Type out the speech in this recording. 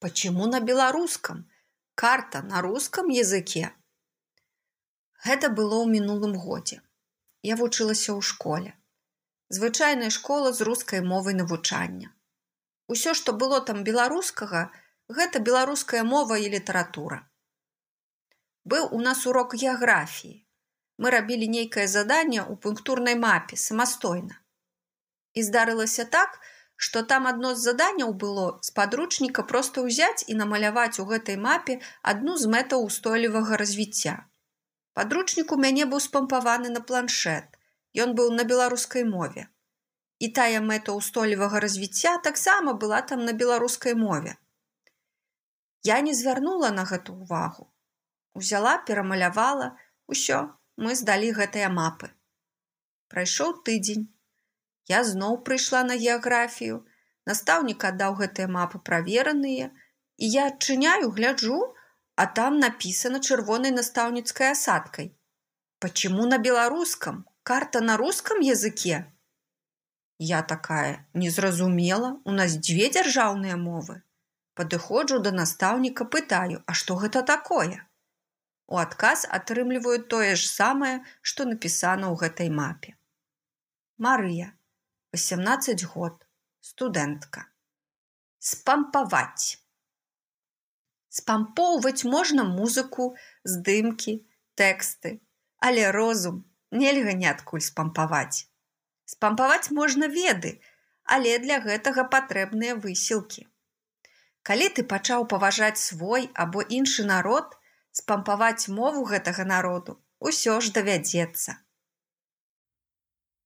Почему на беларускам? Карта на рускам языке. Гэта было ў мінулым годзе. Я вучылася ў школе. Звычайная школа з рускай мовай навучання. Усё, што было там беларускага, гэта беларуская мова і літаратура. Быў у нас урок геаграфіі. Мы рабілі нейкае заданне ў пунктурнай мапе самастойна. І здарылася так, што там адно з заданняў было з падручніка проста ўзяць і намаляваць у гэтай мапе адну з мэтаў устойлівага развіцця. Падручнік у мяне быў спампаваны на планшет. Ён быў на беларускай мове. І тая мэта ўстойлівага развіцця таксама была там на беларускай мове. Я не звярнула на гэту ўвагу. Узяла, перамалявала, усё, мы здалі гэтыя мапы. Прайшоў тыдзень. Я зноў прыйшла на геаграфію. Настаўнік аддаў гэтыя мапы правераныя, і я адчыняю, гляджу, а там напісана чырвонай настаўніцкай асадкай. Почему на беларускам? Карта на рускам языке? Я такая не зразумела, у нас дзве дзяржаўныя мовы. Падыходжу да настаўніка, пытаю, а што гэта такое? У адказ атрымліваю тое ж самае, што напісана ў гэтай мапе. Марыя 18 год, студэнтка. Спампаваць. Спампоўваць можна музыку, здымкі, тэксты, але розум нельга ніадкуль спампаваць. Спампаваць можна веды, але для гэтага патрэбныя высілкі. Калі ты пачаў паважаць свой або іншы народ, спампаваць мову гэтага народу ўсё ж давядзецца.